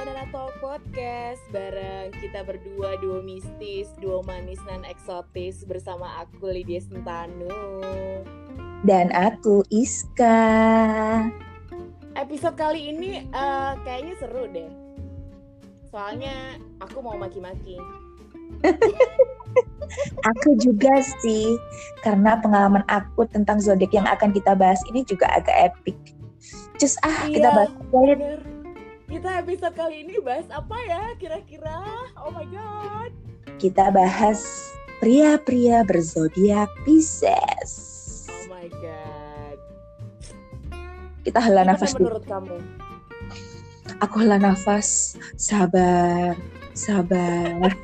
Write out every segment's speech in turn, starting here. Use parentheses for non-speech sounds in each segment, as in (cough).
Banana Talk Podcast bareng kita berdua duo mistis, duo manis dan eksotis bersama aku Lydia Sentanu dan aku Iska. Episode kali ini uh, kayaknya seru deh. Soalnya aku mau maki-maki. (laughs) aku juga sih, karena pengalaman aku tentang zodiak yang akan kita bahas ini juga agak epic. Cus ah, iya, kita bahas bener kita episode kali ini bahas apa ya kira-kira? Oh my god. Kita bahas pria-pria berzodiak Pisces. Oh my god. Kita hela nafas menurut kamu? Aku hela nafas. Sabar, sabar. (laughs)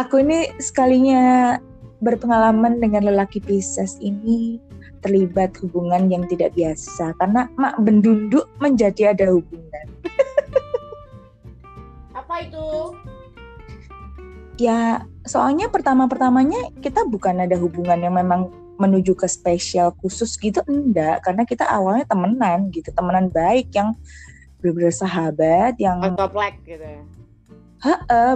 Aku ini sekalinya berpengalaman dengan lelaki Pisces ini terlibat hubungan yang tidak biasa karena mak bendunduk menjadi ada hubungan. (laughs) Apa itu? Ya, soalnya pertama-pertamanya kita bukan ada hubungan yang memang menuju ke spesial khusus gitu enggak karena kita awalnya temenan gitu temenan baik yang bener-bener sahabat yang toplek gitu ya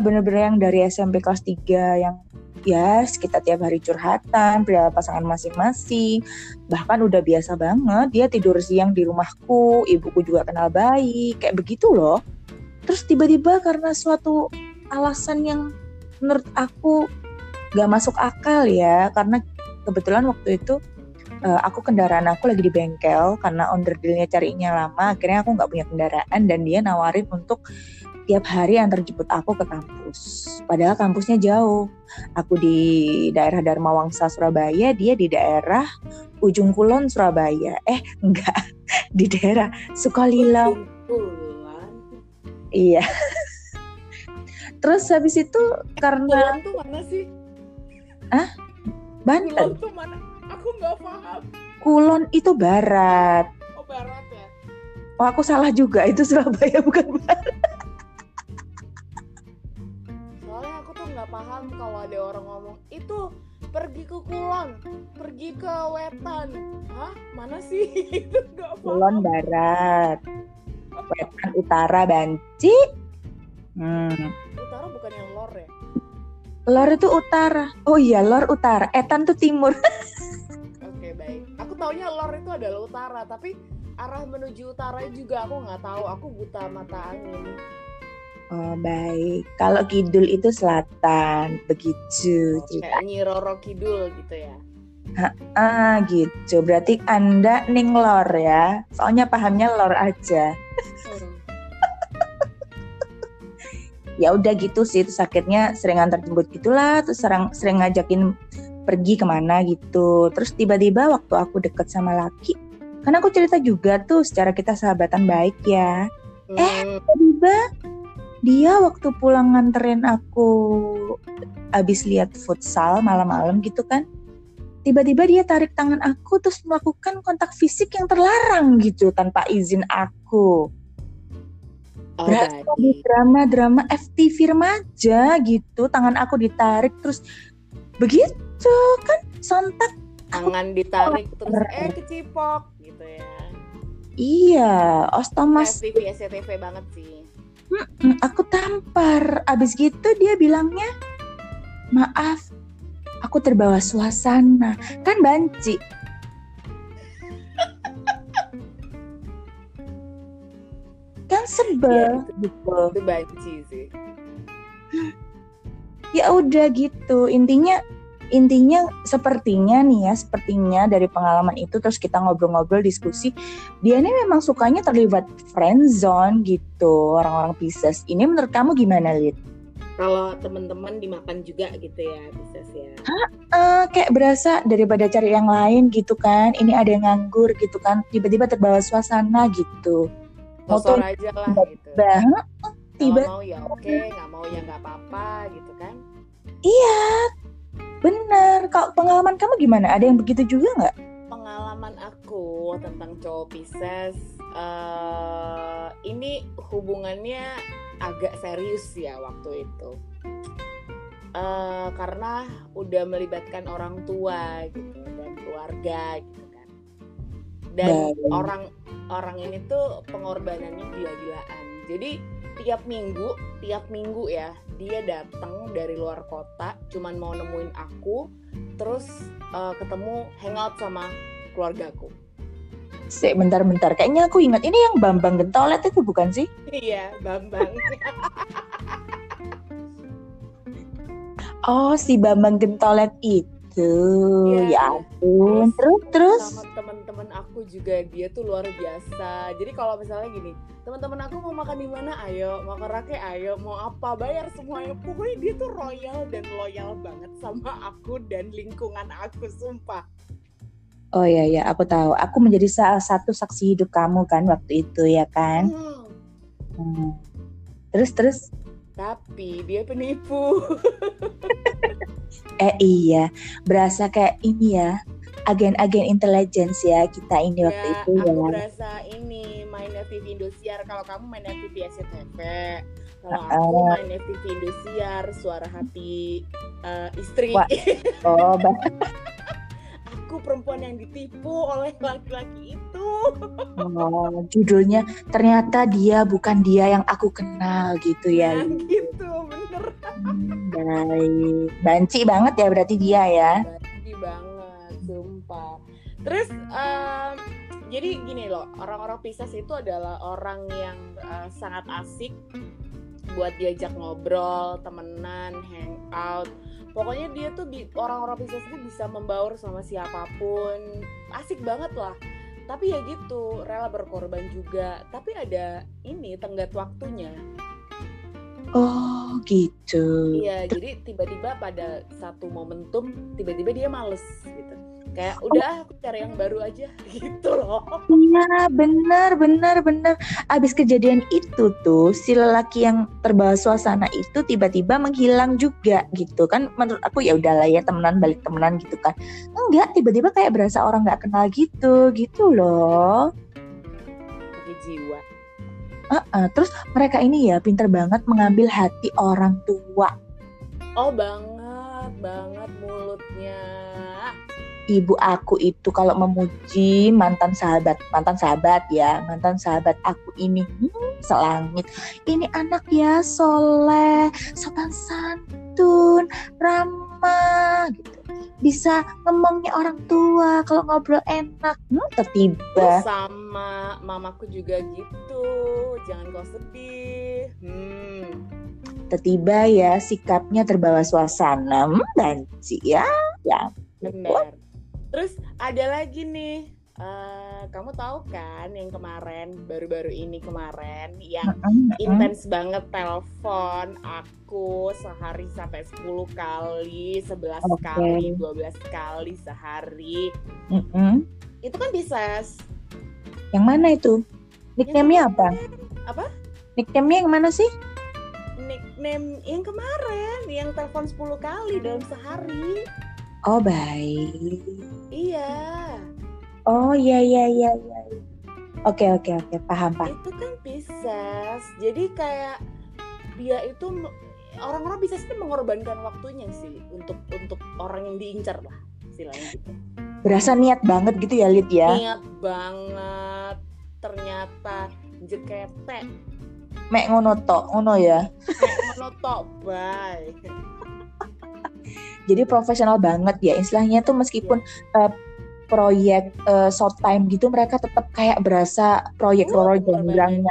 bener-bener yang dari SMP kelas 3 yang ya kita tiap hari curhatan perihal pasangan masing-masing. Bahkan udah biasa banget dia tidur siang di rumahku ibuku juga kenal baik kayak begitu loh. Terus tiba-tiba karena suatu alasan yang menurut aku gak masuk akal ya karena kebetulan waktu itu uh, aku kendaraan aku lagi di bengkel karena onder dealnya carinya lama akhirnya aku nggak punya kendaraan dan dia nawarin untuk tiap hari antar jemput aku ke kampus. Padahal kampusnya jauh. Aku di daerah Dharma Wangsa Surabaya, dia di daerah Ujung Kulon Surabaya. Eh, (laughs) enggak, di daerah Sukolilo. Iya. Terus habis itu karena Kulon tuh mana sih? Ah? Banten. Kulon tuh mana? Aku nggak paham. Kulon itu barat. Oh, barat ya. Oh, aku salah juga. Itu Surabaya (laughs) bukan barat. Paham kalau ada orang ngomong itu pergi ke Kulon, pergi ke Wetan. Hah? Mana sih? (laughs) itu gak paham. Kulon Barat. Wetan Utara Banci. Hmm. Utara bukan yang lor ya? Lor itu utara. Oh iya, lor utara. Etan tuh timur. (laughs) Oke, baik. Aku taunya lor itu adalah utara, tapi arah menuju utara juga aku nggak tahu. Aku buta mata angin. Oh baik, kalau kidul itu selatan, begitu oh, cerita. Kayak Nyiroro Kidul gitu ya? Ah gitu, berarti anda ning lor ya? Soalnya pahamnya lor aja. Hmm. ya udah gitu sih, itu sakitnya sering antar jemput gitulah, terus sering sering ngajakin pergi ke mana gitu. Terus tiba-tiba waktu aku deket sama laki, karena aku cerita juga tuh secara kita sahabatan baik ya. Hmm. Eh tiba-tiba dia waktu pulang nganterin aku abis lihat futsal malam-malam gitu kan tiba-tiba dia tarik tangan aku terus melakukan kontak fisik yang terlarang gitu tanpa izin aku oh, berasa di drama-drama FTV remaja gitu tangan aku ditarik terus begitu kan sontak tangan ditarik terus eh kecipok gitu ya iya ostomas FTV SCTV banget sih Hmm, aku tampar. Abis gitu dia bilangnya, maaf, aku terbawa suasana. Kan banci. kan sebel ya, gitu. Itu banci sih. Ya udah gitu. Intinya intinya sepertinya nih ya sepertinya dari pengalaman itu terus kita ngobrol-ngobrol diskusi dia ini memang sukanya terlibat friend zone gitu orang-orang Pisces ini menurut kamu gimana Lid? Kalau teman-teman dimakan juga gitu ya Pisces ya? Hah, uh, kayak berasa daripada cari yang lain gitu kan ini ada yang nganggur gitu kan tiba-tiba terbawa suasana gitu motor aja lah gitu tiba, tiba mau ya oke nggak mau ya nggak apa-apa gitu kan iya Bener. Kalau pengalaman kamu gimana? Ada yang begitu juga nggak? Pengalaman aku tentang cowok Pisces, uh, ini hubungannya agak serius ya waktu itu. Uh, karena udah melibatkan orang tua gitu dan keluarga gitu kan. Dan Baik. orang orang ini tuh pengorbanannya gila-gilaan. Jadi tiap minggu, tiap minggu ya dia datang dari luar kota, cuman mau nemuin aku, terus uh, ketemu hangout sama keluargaku. Sik, bentar-bentar. Kayaknya aku ingat ini yang Bambang Gentolet itu bukan sih? Iya, Bambang. (laughs) oh, si Bambang Gentolet itu ya, ya ampun terus terus sama teman-teman aku juga dia tuh luar biasa jadi kalau misalnya gini teman-teman aku mau makan di mana ayo mau ke Rake ayo mau apa bayar semuanya pokoknya dia tuh royal dan loyal banget sama aku dan lingkungan aku sumpah Oh iya ya, aku tahu. Aku menjadi salah satu saksi hidup kamu kan waktu itu ya kan. Hmm. Hmm. Terus terus. Tapi dia penipu. (laughs) Eh iya, berasa kayak ini ya, agen-agen intelligence ya kita ini ya, waktu itu aku ya. Aku berasa ini main TV Indosiar. Kalau kamu main TV SCTV, kalau uh, aku main TV Indosiar, suara hati uh, istri. Wah. Oh, (laughs) aku perempuan yang ditipu oleh laki-laki itu. Oh, judulnya ternyata dia bukan dia yang aku kenal gitu ya. Nah, gitu, bener. Hmm, baik. Banci banget ya berarti dia ya. Banci banget, sumpah. Terus um, jadi gini loh, orang-orang Pisces itu adalah orang yang uh, sangat asik buat diajak ngobrol, temenan, hangout. Pokoknya dia tuh orang-orang Pisces itu bisa membaur sama siapa pun. Asik banget lah. Tapi ya gitu rela berkorban juga. Tapi ada ini tenggat waktunya. Oh gitu. Iya jadi tiba-tiba pada satu momentum tiba-tiba dia males gitu. Kayak udah aku cari yang baru aja (laughs) gitu loh. Iya benar benar benar. Abis kejadian itu tuh si lelaki yang terbawa suasana itu tiba-tiba menghilang juga gitu. Kan menurut aku ya udahlah ya temenan balik temenan gitu kan. Enggak tiba-tiba kayak berasa orang nggak kenal gitu gitu loh. Jiwa uh -uh. terus mereka ini ya pinter banget mengambil hati orang tua. Oh banget banget mulutnya. Ibu aku itu kalau memuji mantan sahabat mantan sahabat ya mantan sahabat aku ini hmm, selangit. Ini anak ya soleh sopan santun ramah gitu. Bisa ngomongnya orang tua kalau ngobrol enak. Hmm, tertiba. Sama mamaku juga gitu. Jangan kau sedih. Hmm. tertiba ya sikapnya terbawa suasana. Hmm, dan ya ya benar. Terus ada lagi nih, uh, kamu tahu kan yang kemarin baru-baru ini kemarin yang intens banget telepon aku sehari sampai 10 kali, 11 okay. kali, 12 kali sehari. Mm -hmm. Itu kan bisa. Yang mana itu? Nickname-nya apa? Apa? Nickname-nya yang mana sih? Nickname yang kemarin, yang telepon 10 kali dalam sehari. Oh baik. Iya. Oh iya iya iya iya. Oke oke oke paham paham. Itu kan Pisces. Jadi kayak dia itu orang-orang Pisces itu mengorbankan waktunya sih untuk untuk orang yang diincar lah istilahnya gitu. Berasa niat banget gitu ya Lid ya? Niat banget. Ternyata jekete. Mek ngono tok, ngono ya. Mek ngono tok, bye jadi profesional banget ya istilahnya tuh meskipun uh, proyek uh, short time gitu mereka tetap kayak berasa proyek uh, proyek yang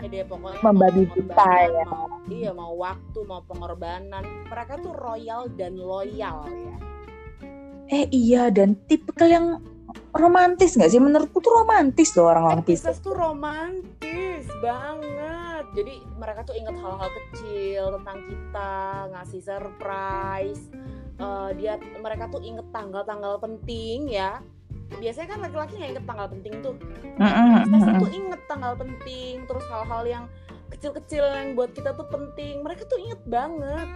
membabi buta ya. mau, iya mau waktu mau pengorbanan. Mereka tuh royal dan loyal ya. Eh iya dan tipikal yang romantis nggak sih? Menurutku tuh romantis loh orang-orang Pisces. Tuh romantis banget. Jadi mereka tuh ingat hal-hal kecil tentang kita ngasih surprise. Uh, dia mereka tuh inget tanggal-tanggal penting ya biasanya kan laki-laki nggak inget tanggal penting tuh. Mm tuh inget tanggal penting terus hal-hal yang kecil-kecil yang buat kita tuh penting. Mereka tuh inget banget.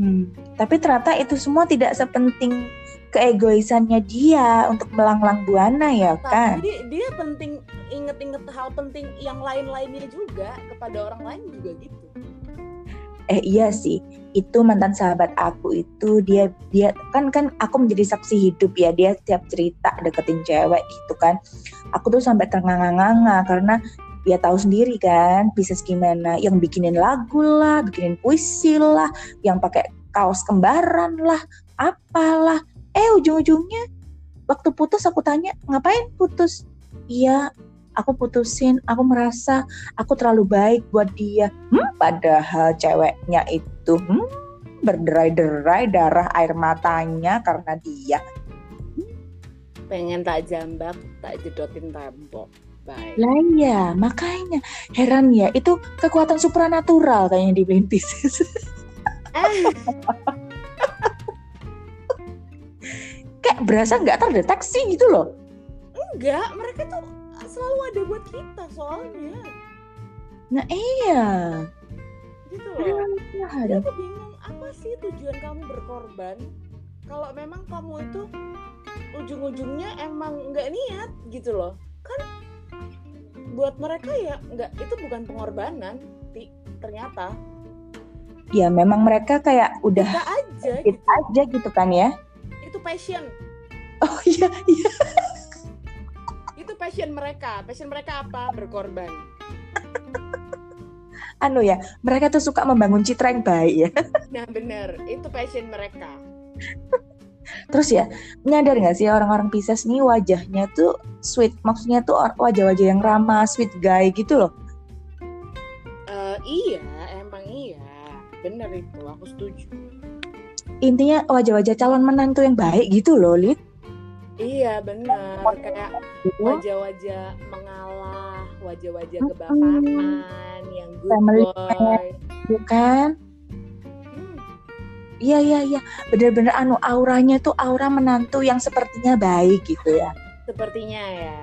Hmm. tapi ternyata itu semua tidak sepenting keegoisannya dia untuk melanglang buana ya nah, kan? jadi dia penting inget-inget hal penting yang lain-lainnya juga kepada orang lain juga gitu eh iya sih. Itu mantan sahabat aku itu dia dia kan kan aku menjadi saksi hidup ya. Dia tiap cerita deketin cewek gitu kan. Aku tuh sampai ternganga-nganga karena ya tahu sendiri kan Pisces gimana. Yang bikinin lagu lah bikinin puisi lah yang pakai kaos kembaran lah apalah. Eh ujung-ujungnya waktu putus aku tanya ngapain putus? Iya aku putusin aku merasa aku terlalu baik buat dia. Hmm, padahal ceweknya itu hmm, berderai-derai darah air matanya karena dia. Pengen tak jambak tak jedotin tembok baik. Lah iya makanya. Heran ya itu kekuatan supranatural kayaknya di Blind Pieces (laughs) kayak berasa nggak terdeteksi gitu loh. Enggak mereka tuh selalu ada buat kita soalnya. Nah iya. Gitu loh. Jadi aku bingung apa sih tujuan kamu berkorban? Kalau memang kamu itu ujung-ujungnya emang nggak niat gitu loh. Kan buat mereka ya nggak itu bukan pengorbanan ternyata. Ya memang mereka kayak udah kita aja kita gitu. aja gitu kan ya? Itu passion. Oh iya iya (laughs) passion mereka. Passion mereka apa? Berkorban. (laughs) Anu ya mereka tuh suka membangun citra yang baik ya. (laughs) Nah bener. Itu passion mereka. Terus ya nyadar nggak sih orang-orang Pisces nih wajahnya tuh sweet? Maksudnya tuh wajah-wajah yang ramah sweet guy gitu loh. Uh, iya. Bener itu. Aku setuju. Intinya wajah-wajah calon menantu yang baik gitu loh Lid iya benar kayak gitu. wajah-wajah mengalah wajah-wajah kebapakan yang good Family boy bukan hmm. Iya iya iya, bener-bener anu auranya tuh aura menantu yang sepertinya baik gitu ya. Sepertinya ya.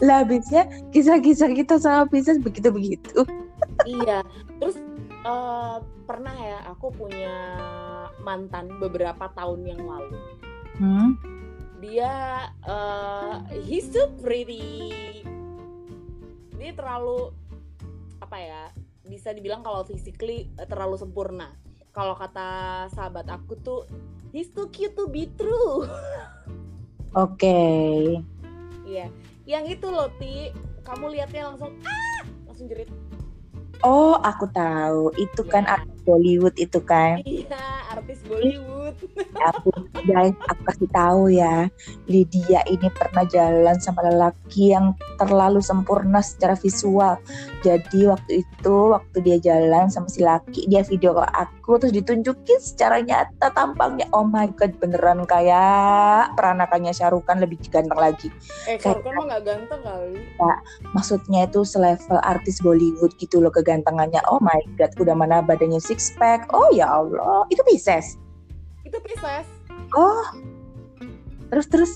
lah habisnya kisah-kisah kita sama Pisces begitu-begitu iya terus uh, pernah ya aku punya mantan beberapa tahun yang lalu. Hmm? dia uh, he's so pretty. Dia terlalu apa ya bisa dibilang kalau physically terlalu sempurna. Kalau kata sahabat aku tuh he's too cute to be true. Oke. Okay. iya. Yang itu loh ti. Kamu lihatnya langsung ah! Langsung jerit oh aku tahu itu kan iya. Bollywood itu kan. Iya artis Bollywood. Aku guys aku kasih tahu ya Lydia ini pernah jalan sama lelaki yang terlalu sempurna secara visual. Jadi waktu itu waktu dia jalan sama si laki dia video ke aku terus ditunjukin secara nyata tampangnya. Oh my god beneran kayak peranakannya Syarukan lebih ganteng lagi. Eh Syarukan mah gak ganteng kali. Ya, maksudnya itu selevel artis Bollywood gitu loh kegantengannya. Oh my god udah mana badannya six pack oh ya Allah. Itu Pisces. Itu Pisces. Oh. Terus terus?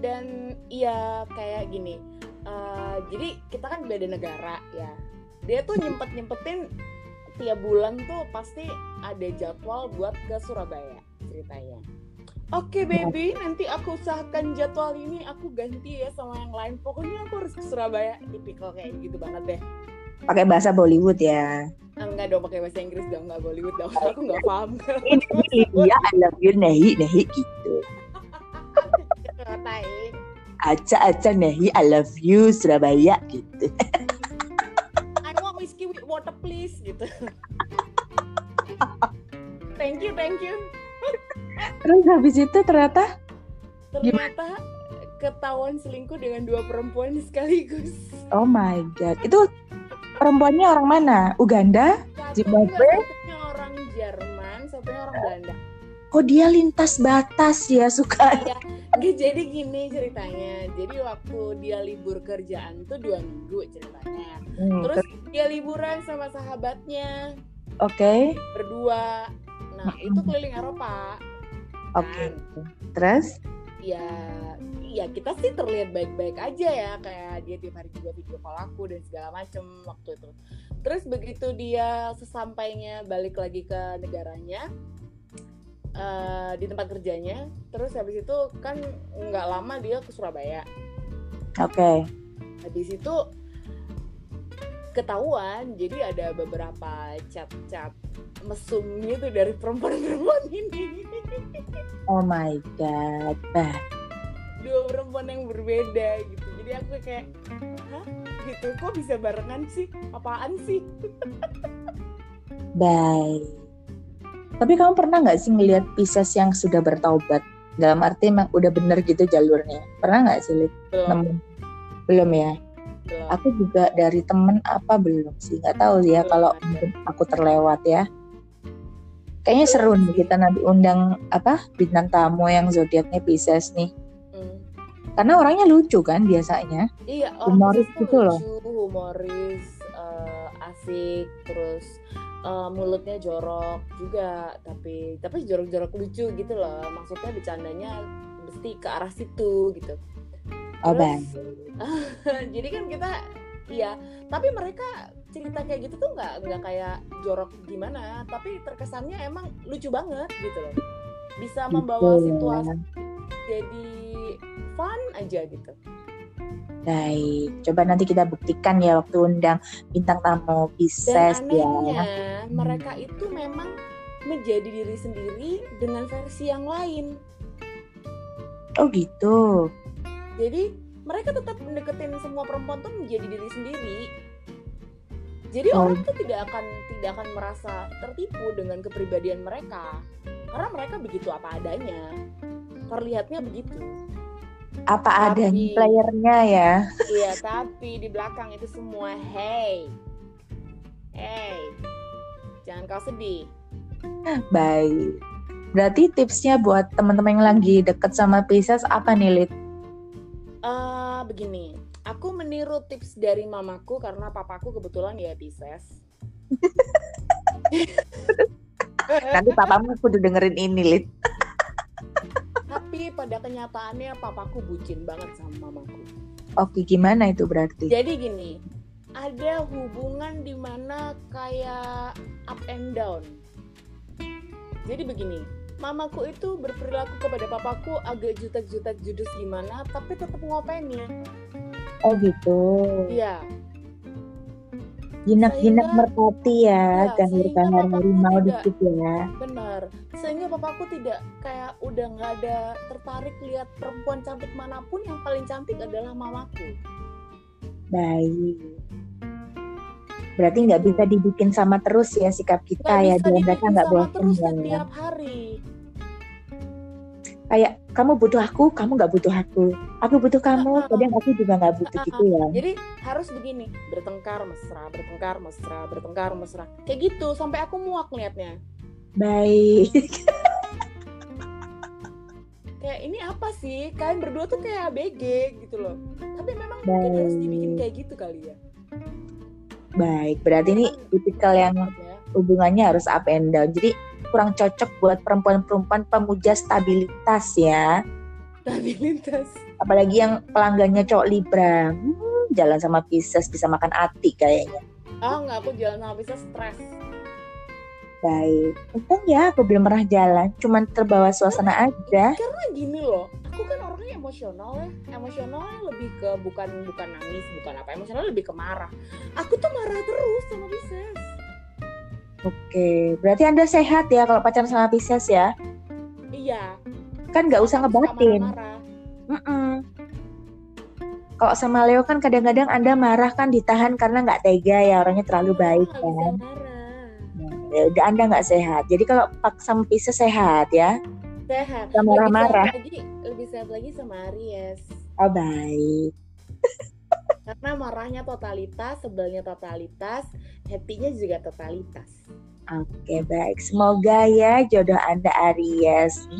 Dan iya kayak gini. Uh, jadi kita kan beda negara ya. Dia tuh nyempet nyempetin tiap bulan tuh pasti ada jadwal buat ke Surabaya ceritanya. Oke okay, baby, nanti aku usahakan jadwal ini. Aku ganti ya sama yang lain. Pokoknya aku harus ke Surabaya. Tipikal kayak gitu banget deh. Pakai bahasa Bollywood ya? Enggak dong, pakai bahasa Inggris dong, nggak Bollywood dong. Aku nggak paham. Ini Lydia, I love you, nehi, nehi gitu. Aca, aca, nehi, I love you, Surabaya gitu. I want whiskey with water please gitu. thank you, thank you. Terus habis itu ternyata ternyata ketahuan selingkuh dengan dua perempuan sekaligus. Oh my god. Itu perempuannya orang mana? Uganda? Zimbabwe? Satunya orang Jerman, satunya orang Belanda. Oh dia lintas batas ya suka. Gak jadi gini ceritanya. Jadi waktu dia libur kerjaan tuh dua minggu ceritanya. Hmm, Terus dia liburan sama sahabatnya. Oke. Okay. Berdua. Nah itu keliling Eropa Oke. Okay. Kan? Terus? Ya, ya kita sih terlihat baik-baik aja ya kayak dia tiap hari juga video call aku dan segala macem waktu itu. Terus begitu dia sesampainya balik lagi ke negaranya, uh, di tempat kerjanya, terus habis itu kan nggak lama dia ke Surabaya. Oke. Okay. Habis itu ketahuan jadi ada beberapa chat-chat mesum gitu dari perempuan-perempuan ini Oh my god. Bah, dua perempuan yang berbeda gitu jadi aku kayak hah gitu kok bisa barengan sih apaan sih (laughs) baik. Tapi kamu pernah nggak sih ngelihat Pisces yang sudah bertaubat? Dalam arti emang udah bener gitu jalurnya. Pernah nggak sih, Lid? belum Nemu? Belum ya? belum Aku juga dari temen apa belum sih? Nggak tahu ya Belum kalau mungkin aku terlewat ya. Kayaknya seru nih kita nanti undang apa bintang tamu yang zodiaknya Pisces nih. Karena orangnya lucu kan biasanya. iya Humoris Pisces tuh gitu loh. lucu humoris eh, asik terus eh, mulutnya jorok juga tapi tapi jorok-jorok lucu gitu loh maksudnya bercandanya mesti ke arah situ gitu Oh, baik. (laughs) jadi kan kita iya tapi mereka cerita kayak gitu tuh nggak nggak kayak jorok gimana tapi terkesannya emang lucu banget gitu loh bisa membawa Gitu ya. situasi jadi fun aja gitu Baik, coba nanti kita buktikan ya waktu undang bintang tamu Pisces dan ya. mereka itu memang menjadi diri sendiri dengan versi yang lain Oh gitu. jadi mereka tetap mendeketin semua perempuan tuh menjadi diri sendiri jadi Oh. orang tuh tidak akan tidak akan merasa tertipu dengan kepribadian mereka karena mereka begitu apa adanya terlihatnya begitu Apa ada Tapi- playernya ya? iya tapi di belakang itu semua hey hey jangan kau sedih Baik. Berarti tipsnya buat teman-teman yang lagi deket sama Pisces apa nih, Lid? Eh begini aku meniru tips dari mamaku karena papaku kebetulan ya Pisces (laughs) Nanti papamu kudu dengerin ini, Lid. Tapi pada kenyataannya papaku bucin banget sama mamaku Oke, gimana itu berarti? jadi gini ada hubungan di mana kayak up and down jadi begini mamaku itu berperilaku kepada papaku agak jutek-jutek judus gimana tapi tetap ngopeni Oh gitu. iya Jinak-jinak merpati ya, Iya, gahir-gahir sehingga papaku harimau dikit ya. benar sehingga papaku tidak kayak udah nggak ada tertarik lihat perempuan cantik mana pun yang paling cantik adalah mamaku Baik. Berarti nggak bisa dibikin sama terus ya sikap kita nggak ya, biar mereka nggak bosan terus ya. setiap hari Kayak kamu butuh aku, kamu nggak butuh aku. Aku butuh kamu, (laughs) kadang aku juga nggak butuh gitu ya. Jadi harus begini, bertengkar mesra, bertengkar mesra, bertengkar mesra. Kayak gitu sampai aku muak liatnya. Baik. (laughs) Kayak ini apa sih? Kalian berdua tuh kayak BG gitu loh. Tapi memang mungkin harus dibikin kayak gitu kali ya. Baik, berarti ini tipikal yang ya. hubungannya harus up and down. Jadi kurang cocok buat perempuan-perempuan pemuja stabilitas ya. stabilitas. Apalagi yang pelanggannya cowok Libra. Hmm, jalan sama Pisces bisa makan ati kayaknya. Ah nggak aku jalan sama bisa stres. Baik. Untung ya aku belum pernah jalan, cuman terbawa suasana aja. Karena gini loh, aku kan orangnya emosional ya. Emosionalnya lebih ke bukan bukan nangis, bukan apa. Emosional lebih ke marah. Aku tuh marah terus sama Pisces. Oke, berarti Anda sehat ya kalau pacaran sama Pisces ya? Iya. Kan nggak usah ngebatin. marah-marah. Mm-mm. Kalau sama Leo kan kadang-kadang Anda marah kan ditahan karena nggak tega ya orangnya terlalu baik Nggak bisa kan. Ya udah Anda nggak sehat. Jadi kalau pak sama Pisces sehat ya. Sehat. Nggak marah-marah. Lebih lebih sehat lagi sama Aries. Oh baik. Karena marahnya totalitas, sebelnya totalitas, happy-nya juga totalitas. Oke baik. Semoga ya jodoh Anda Aries.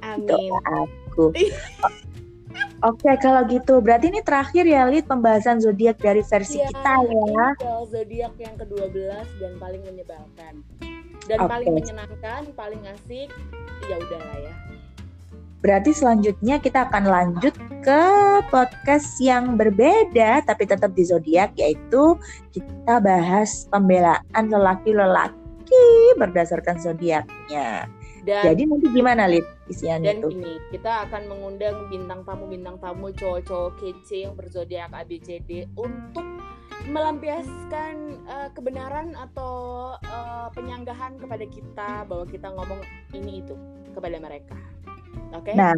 Amin. Doa aku. (laughs) Oke kalau gitu berarti ini terakhir ya Lid pembahasan zodiak dari versi Iya, kita ya. Zodiak yang ke-12 dan paling menyebalkan. Dan Oke. paling menyenangkan, paling asik, ya udahlah ya. Berarti selanjutnya kita akan lanjut ke podcast yang berbeda tapi tetap di zodiak yaitu kita bahas pembelaan lelaki-lelaki berdasarkan zodiaknya. Dan Jadi nanti gimana Lid isiannya dan itu? gini, kita akan mengundang bintang tamu bintang tamu cowok-cowok kece yang berzodiak ABCD untuk melampiaskan uh, kebenaran atau uh, penyanggahan kepada kita bahwa kita ngomong ini itu kepada mereka. Okay? Nah,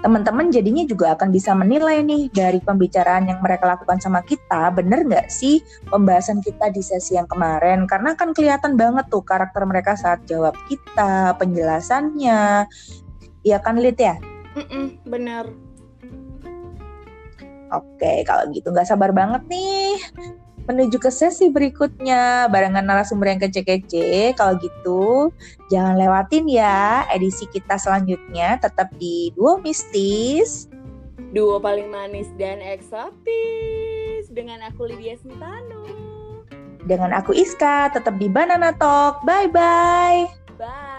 teman-teman jadinya juga akan bisa menilai nih dari pembicaraan yang mereka lakukan sama kita, bener nggak sih pembahasan kita di sesi yang kemarin? Karena kan kelihatan banget tuh karakter mereka saat jawab kita, penjelasannya. Iya kan, Lid ya? Mm-mm, bener. Oke, kalau gitu nggak sabar banget nih menuju ke sesi berikutnya barengan narasumber yang kece-kece. Kalau gitu, jangan lewatin ya edisi kita selanjutnya tetap di Duo Mistis. Duo paling manis dan eksotis dengan aku Lydia Sentano. Dengan aku Iska, tetap di Banana Talk. Bye-bye. Bye.